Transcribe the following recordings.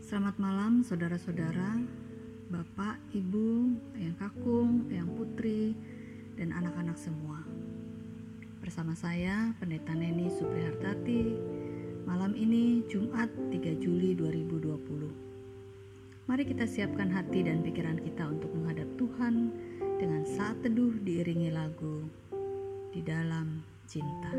Selamat malam saudara-saudara, Bapak, Ibu, Yang Kakung, Yang Putri, dan anak-anak semua. Bersama saya, Pendeta Neni Suprihartati, malam ini Jumat 3 Juli 2020. Mari kita siapkan hati dan pikiran kita untuk menghadap Tuhan dengan saat teduh diiringi lagu di dalam cinta.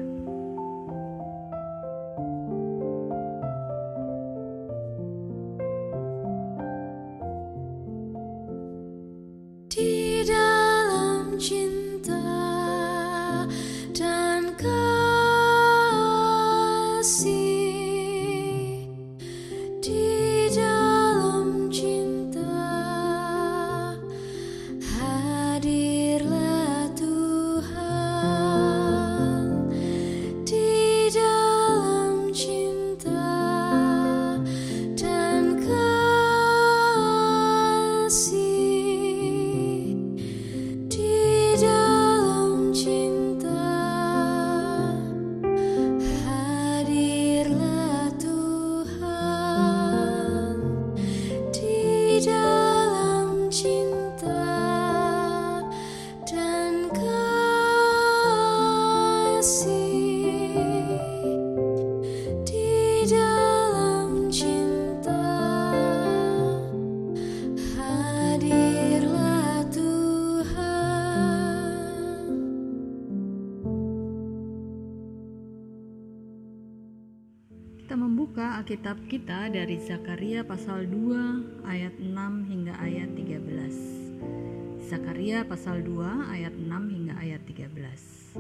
Kita membuka Alkitab kita dari Zakaria pasal 2 ayat 6 hingga ayat 13. Zakaria pasal 2 ayat 6 hingga ayat 13.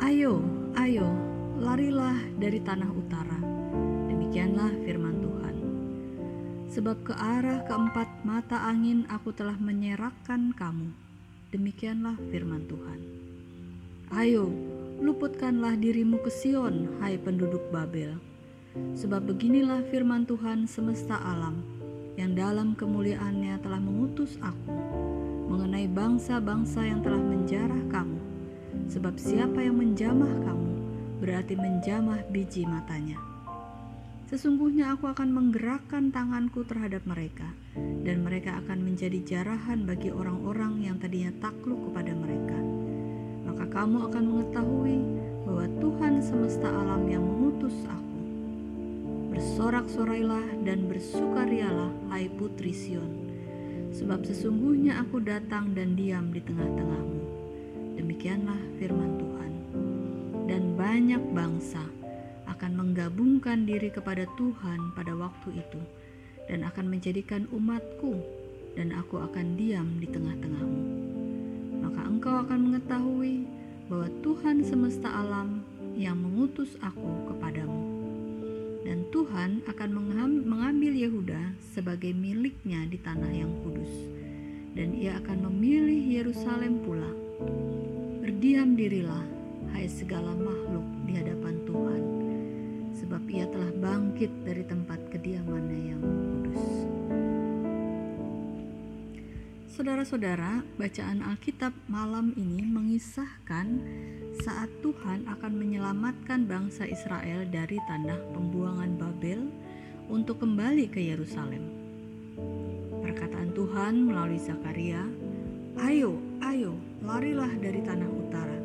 Ayo, ayo, larilah dari tanah utara. Demikianlah firman Tuhan. Sebab ke arah keempat mata angin aku telah menyerahkan kamu. Demikianlah firman Tuhan. Ayo, luputkanlah dirimu ke Sion, hai penduduk Babel. Sebab beginilah firman Tuhan semesta alam, yang dalam kemuliaannya telah mengutus aku, mengenai bangsa-bangsa yang telah menjarah kamu. Sebab siapa yang menjamah kamu, berarti menjamah biji matanya. Sesungguhnya aku akan menggerakkan tanganku terhadap mereka, dan mereka akan menjadi jarahan bagi orang-orang yang tadinya takluk kepada mereka maka kamu akan mengetahui bahwa Tuhan semesta alam yang mengutus aku. Bersorak-sorailah dan bersukarialah, hai putri Sion, sebab sesungguhnya aku datang dan diam di tengah-tengahmu. Demikianlah firman Tuhan. Dan banyak bangsa akan menggabungkan diri kepada Tuhan pada waktu itu dan akan menjadikan umatku dan aku akan diam di tengah-tengahmu maka engkau akan mengetahui bahwa Tuhan semesta alam yang mengutus aku kepadamu. Dan Tuhan akan mengambil Yehuda sebagai miliknya di tanah yang kudus. Dan ia akan memilih Yerusalem pula. Berdiam dirilah, hai segala makhluk di hadapan Tuhan, sebab ia telah bangkit dari tempat kediamannya yang kudus. Saudara-saudara, bacaan Alkitab malam ini mengisahkan saat Tuhan akan menyelamatkan bangsa Israel dari tanah pembuangan Babel untuk kembali ke Yerusalem. Perkataan Tuhan melalui Zakaria, "Ayo, ayo, larilah dari tanah utara."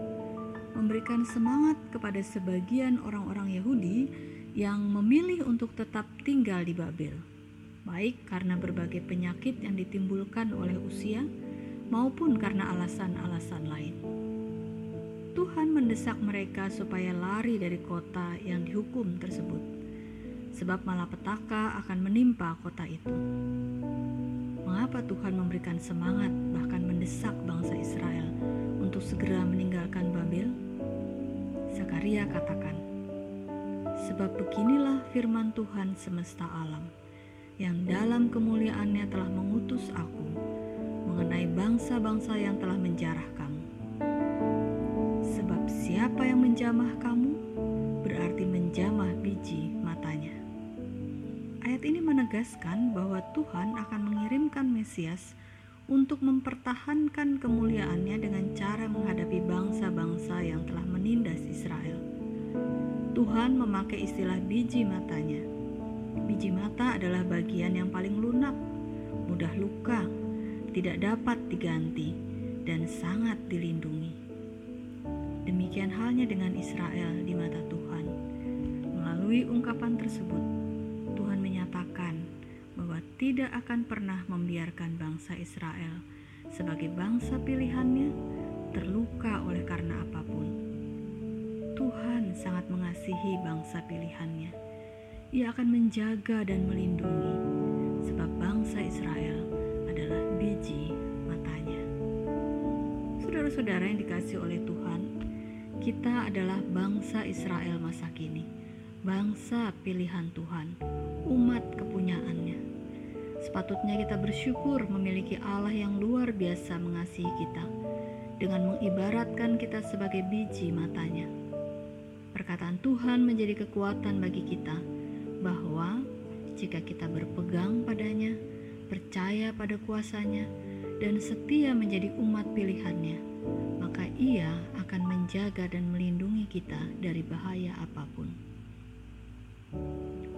Memberikan semangat kepada sebagian orang-orang Yahudi yang memilih untuk tetap tinggal di Babel baik karena berbagai penyakit yang ditimbulkan oleh usia maupun karena alasan-alasan lain. Tuhan mendesak mereka supaya lari dari kota yang dihukum tersebut, sebab malapetaka akan menimpa kota itu. Mengapa Tuhan memberikan semangat, bahkan mendesak bangsa Israel untuk segera meninggalkan Babel? Zakaria katakan, "Sebab beginilah firman Tuhan semesta alam." Yang dalam kemuliaannya telah mengutus aku mengenai bangsa-bangsa yang telah menjarah kamu. Sebab siapa yang menjamah kamu berarti menjamah biji matanya. Ayat ini menegaskan bahwa Tuhan akan mengirimkan Mesias untuk mempertahankan kemuliaannya dengan cara menghadapi bangsa-bangsa yang telah menindas Israel. Tuhan memakai istilah biji matanya. Biji mata adalah bagian yang paling lunak, mudah luka, tidak dapat diganti, dan sangat dilindungi. Demikian halnya dengan Israel di mata Tuhan. Melalui ungkapan tersebut, Tuhan menyatakan bahwa tidak akan pernah membiarkan bangsa Israel sebagai bangsa pilihannya terluka oleh karena apa pun. Tuhan sangat mengasihi bangsa pilihannya. Ia akan menjaga dan melindungi, sebab bangsa Israel adalah biji matanya. Saudara-saudara yang dikasih oleh Tuhan, kita adalah bangsa Israel masa kini, bangsa pilihan Tuhan, umat kepunyaannya. Sepatutnya kita bersyukur memiliki Allah yang luar biasa mengasihi kita dengan mengibaratkan kita sebagai biji matanya. Perkataan Tuhan menjadi kekuatan bagi kita bahwa jika kita berpegang padanya, percaya pada kuasanya, dan setia menjadi umat pilihannya, maka ia akan menjaga dan melindungi kita dari bahaya apa pun.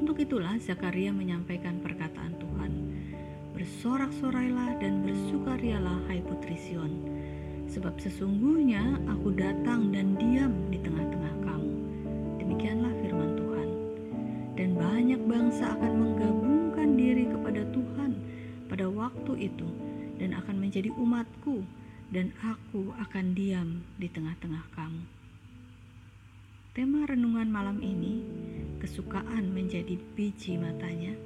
Untuk itulah Zakaria menyampaikan perkataan Tuhan, Bersorak-sorailah dan bersukarialah hai putri Sion, Sebab sesungguhnya aku datang dan diam di tengah-tengah kamu. Demikianlah banyak bangsa akan menggabungkan diri kepada Tuhan pada waktu itu dan akan menjadi umatku dan aku akan diam di tengah-tengah kamu. Tema renungan malam ini, kesukaan menjadi biji matanya,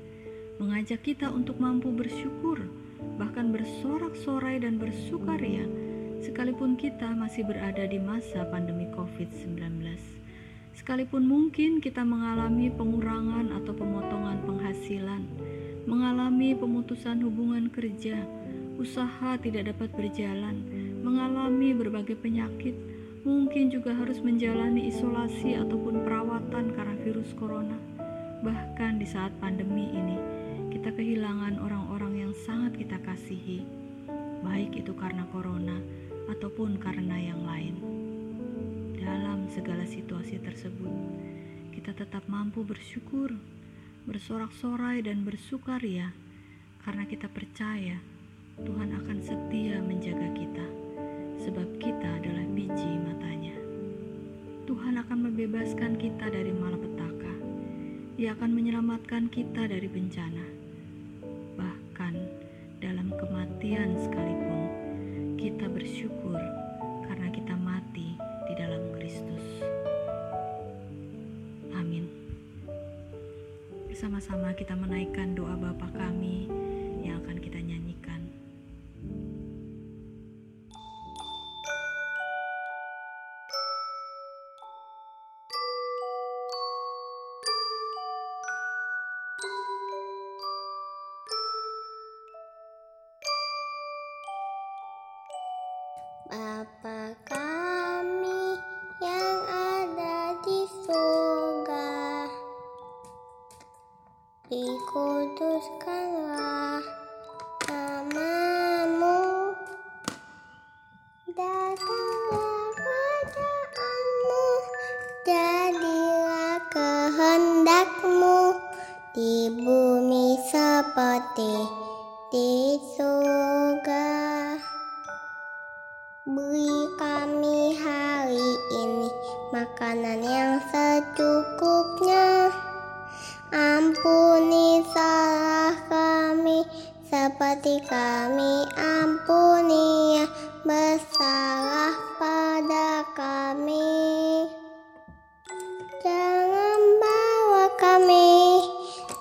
mengajak kita untuk mampu bersyukur, bahkan bersorak-sorai dan bersukaria sekalipun kita masih berada di masa pandemi COVID-19. Sekalipun mungkin kita mengalami pengurangan atau pemotongan penghasilan, mengalami pemutusan hubungan kerja, usaha tidak dapat berjalan, mengalami berbagai penyakit, mungkin juga harus menjalani isolasi ataupun perawatan karena virus corona. Bahkan di saat pandemi ini, kita kehilangan orang-orang yang sangat kita kasihi, baik itu karena corona ataupun karena yang lain. Dalam segala situasi tersebut, kita tetap mampu bersyukur, bersorak-sorai, dan bersukaria karena kita percaya Tuhan akan setia menjaga kita, sebab kita adalah biji matanya. Tuhan akan membebaskan kita dari malapetaka. Ia akan menyelamatkan kita dari bencana. Bahkan dalam kematian sekalipun, kita bersyukur Bersama-sama kita menaikkan doa Bapa kami yang akan kita nyanyikan. Bapa kami dikuduskanlah namamu, datanglah kerajaanmu, jadilah kehendakmu di bumi seperti di surga. Beri kami hari ini makanan yang secukupnya. Ampuni salah kami seperti kami ampuni yang bersalah pada kami. Jangan bawa kami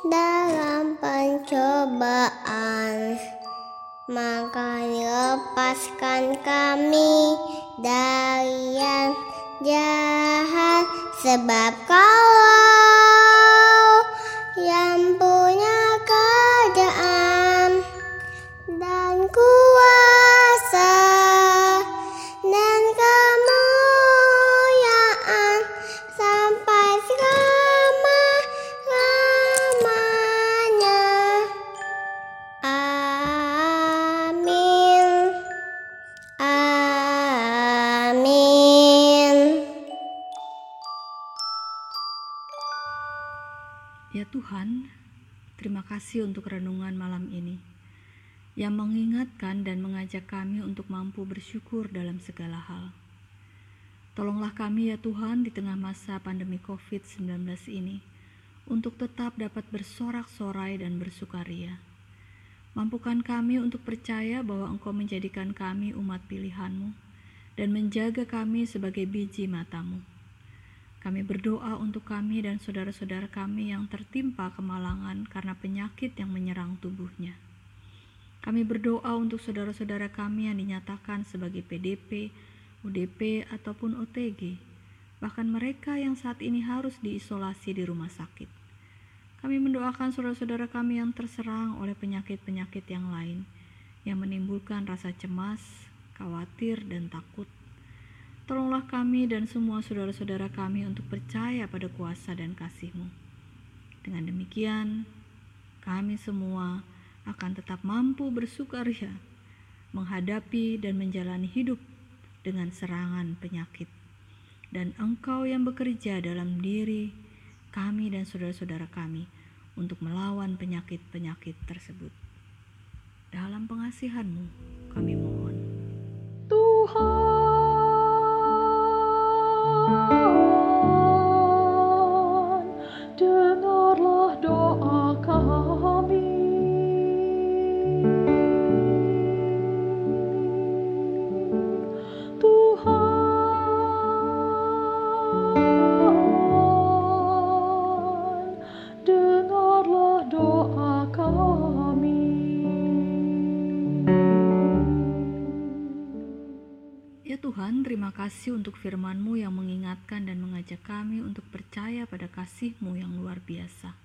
dalam pencobaan maka lepaskan kami dari yang jahat sebab kau kasih untuk renungan malam ini yang mengingatkan dan mengajak kami untuk mampu bersyukur dalam segala hal. Tolonglah kami ya Tuhan di tengah masa pandemi COVID-19 ini untuk tetap dapat bersorak-sorai dan bersukaria. Mampukan kami untuk percaya bahwa Engkau menjadikan kami umat pilihan-Mu dan menjaga kami sebagai biji matamu. Kami berdoa untuk kami dan saudara-saudara kami yang tertimpa kemalangan karena penyakit yang menyerang tubuhnya. Kami berdoa untuk saudara-saudara kami yang dinyatakan sebagai PDP, UDP, ataupun OTG, bahkan mereka yang saat ini harus diisolasi di rumah sakit. Kami mendoakan saudara-saudara kami yang terserang oleh penyakit-penyakit yang lain yang menimbulkan rasa cemas, khawatir, dan takut Tolonglah kami dan semua saudara-saudara kami untuk percaya pada kuasa dan kasih-Mu. Dengan demikian, kami semua akan tetap mampu bersukaria menghadapi dan menjalani hidup dengan serangan penyakit. Dan Engkau yang bekerja dalam diri kami dan saudara-saudara kami untuk melawan penyakit-penyakit tersebut. Dalam pengasihan-Mu kami mohon. Tuhan untuk firman-Mu yang mengingatkan dan mengajak kami untuk percaya pada kasih-Mu yang luar biasa.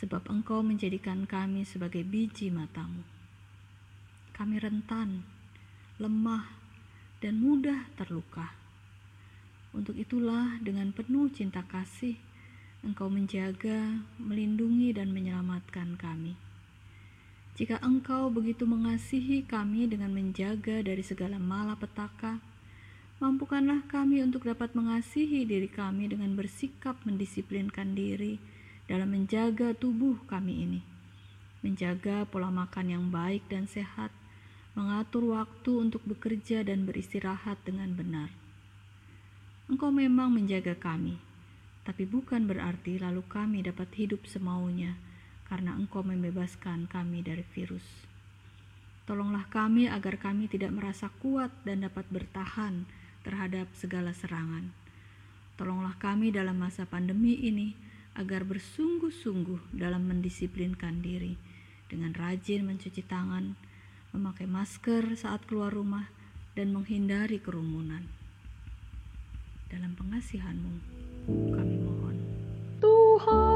Sebab Engkau menjadikan kami sebagai biji matamu. Kami rentan, lemah, dan mudah terluka. Untuk itulah dengan penuh cinta kasih, Engkau menjaga, melindungi, dan menyelamatkan kami. Jika engkau begitu mengasihi kami dengan menjaga dari segala malapetaka, mampukanlah kami untuk dapat mengasihi diri kami dengan bersikap mendisiplinkan diri dalam menjaga tubuh kami ini. Menjaga pola makan yang baik dan sehat, mengatur waktu untuk bekerja dan beristirahat dengan benar. Engkau memang menjaga kami, tapi bukan berarti lalu kami dapat hidup semaunya karena Engkau membebaskan kami dari virus. Tolonglah kami agar kami tidak merasa kuat dan dapat bertahan terhadap segala serangan. Tolonglah kami dalam masa pandemi ini agar bersungguh-sungguh dalam mendisiplinkan diri dengan rajin mencuci tangan, memakai masker saat keluar rumah, dan menghindari kerumunan. Dalam pengasihanmu, kami mohon. Tuhan.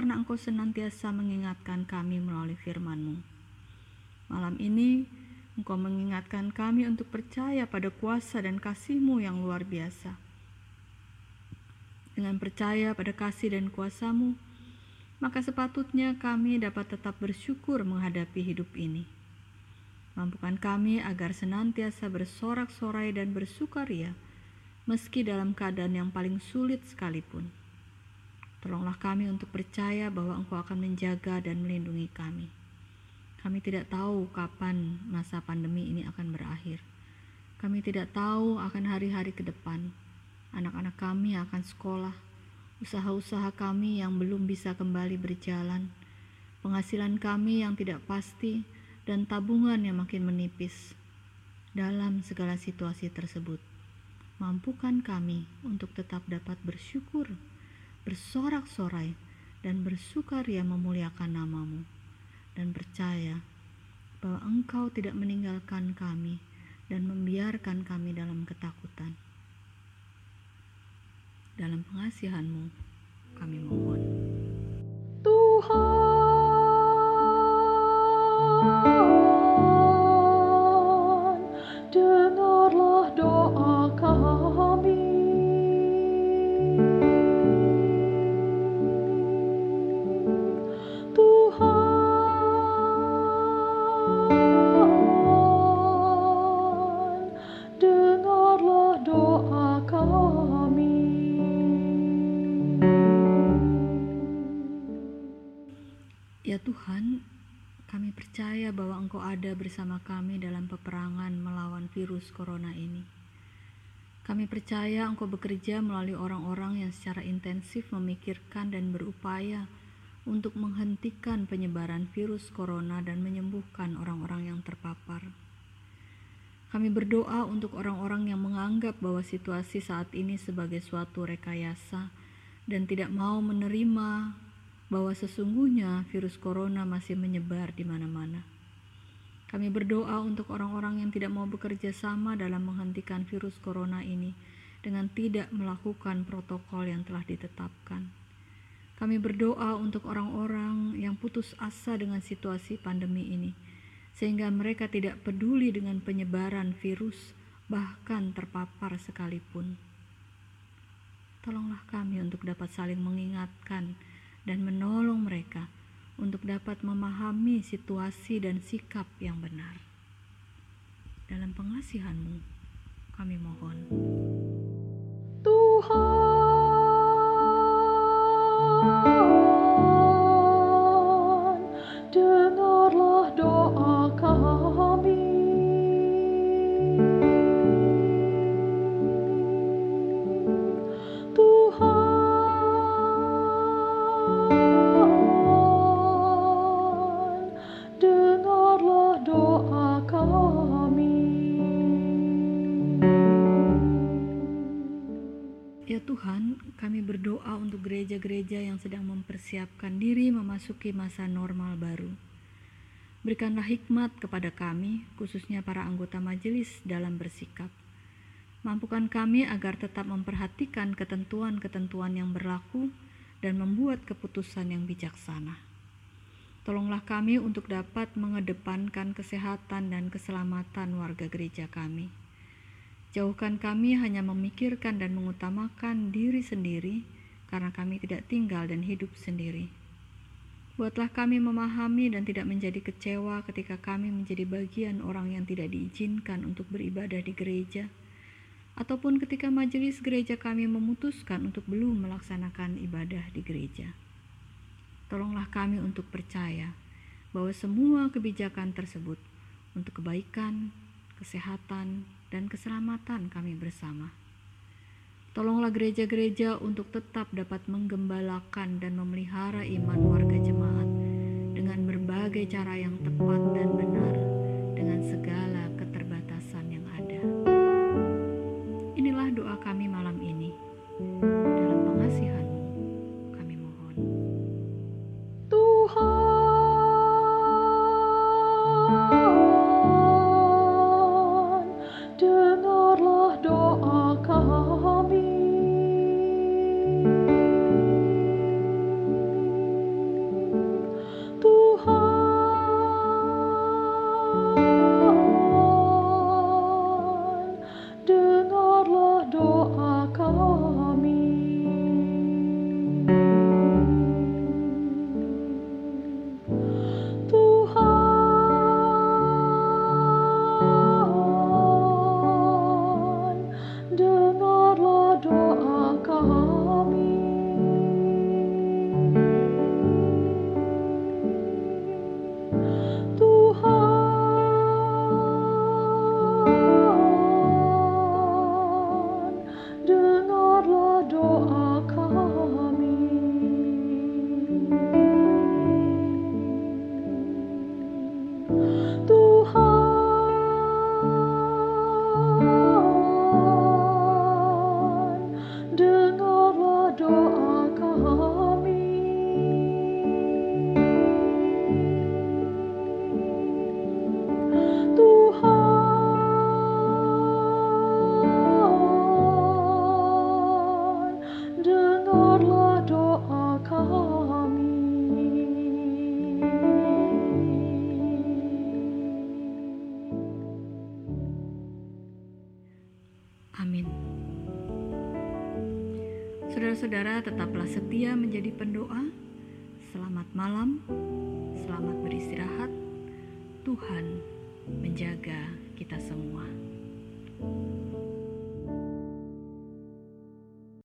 Karena Engkau senantiasa mengingatkan kami melalui firman-Mu. Malam ini, Engkau mengingatkan kami untuk percaya pada kuasa dan kasih-Mu yang luar biasa. Dengan percaya pada kasih dan kuasa-Mu, maka sepatutnya kami dapat tetap bersyukur menghadapi hidup ini. Mampukan kami agar senantiasa bersorak-sorai dan bersukaria, meski dalam keadaan yang paling sulit sekalipun. Tolonglah kami untuk percaya bahwa Engkau akan menjaga dan melindungi kami. Kami tidak tahu kapan masa pandemi ini akan berakhir. Kami tidak tahu akan hari-hari ke depan. Anak-anak kami akan sekolah, usaha-usaha kami yang belum bisa kembali berjalan, penghasilan kami yang tidak pasti, dan tabungan yang makin menipis. Dalam segala situasi tersebut, mampukan kami untuk tetap dapat bersyukur bersorak-sorai dan bersukaria memuliakan namamu dan percaya bahwa engkau tidak meninggalkan kami dan membiarkan kami dalam ketakutan. Dalam pengasihanmu Kami mohon. Tuhan, virus corona ini. Kami percaya Engkau bekerja melalui orang-orang yang secara intensif memikirkan dan berupaya untuk menghentikan penyebaran virus corona dan menyembuhkan orang-orang yang terpapar. Kami berdoa untuk orang-orang yang menganggap bahwa situasi saat ini sebagai suatu rekayasa dan tidak mau menerima bahwa sesungguhnya virus corona masih menyebar di mana-mana. Kami berdoa untuk orang-orang yang tidak mau bekerja sama dalam menghentikan virus corona ini dengan tidak melakukan protokol yang telah ditetapkan. Kami berdoa untuk orang-orang yang putus asa dengan situasi pandemi ini, sehingga mereka tidak peduli dengan penyebaran virus, bahkan terpapar sekalipun. Tolonglah kami untuk dapat saling mengingatkan dan menolong mereka untuk dapat memahami situasi dan sikap yang benar. Dalam pengasihan-Mu, kami mohon. Tuhan, mempersiapkan diri memasuki masa normal baru. Berikanlah hikmat kepada kami, khususnya para anggota majelis dalam bersikap. Mampukan kami agar tetap memperhatikan ketentuan-ketentuan yang berlaku dan membuat keputusan yang bijaksana. Tolonglah kami untuk dapat mengedepankan kesehatan dan keselamatan warga gereja kami. Jauhkan kami hanya memikirkan dan mengutamakan diri sendiri, karena kami tidak tinggal dan hidup sendiri. Buatlah kami memahami dan tidak menjadi kecewa ketika kami menjadi bagian orang yang tidak diizinkan untuk beribadah di gereja, ataupun ketika majelis gereja kami memutuskan untuk belum melaksanakan ibadah di gereja. Tolonglah kami untuk percaya bahwa semua kebijakan tersebut untuk kebaikan, kesehatan, dan keselamatan kami bersama. Tolonglah gereja-gereja untuk tetap dapat menggembalakan dan memelihara iman warga jemaat dengan berbagai cara yang tepat dan benar dengan segala keterbatasan yang ada. Inilah doa kami malam ini. Menjadi pendoa. Selamat malam, selamat beristirahat. Tuhan menjaga kita semua.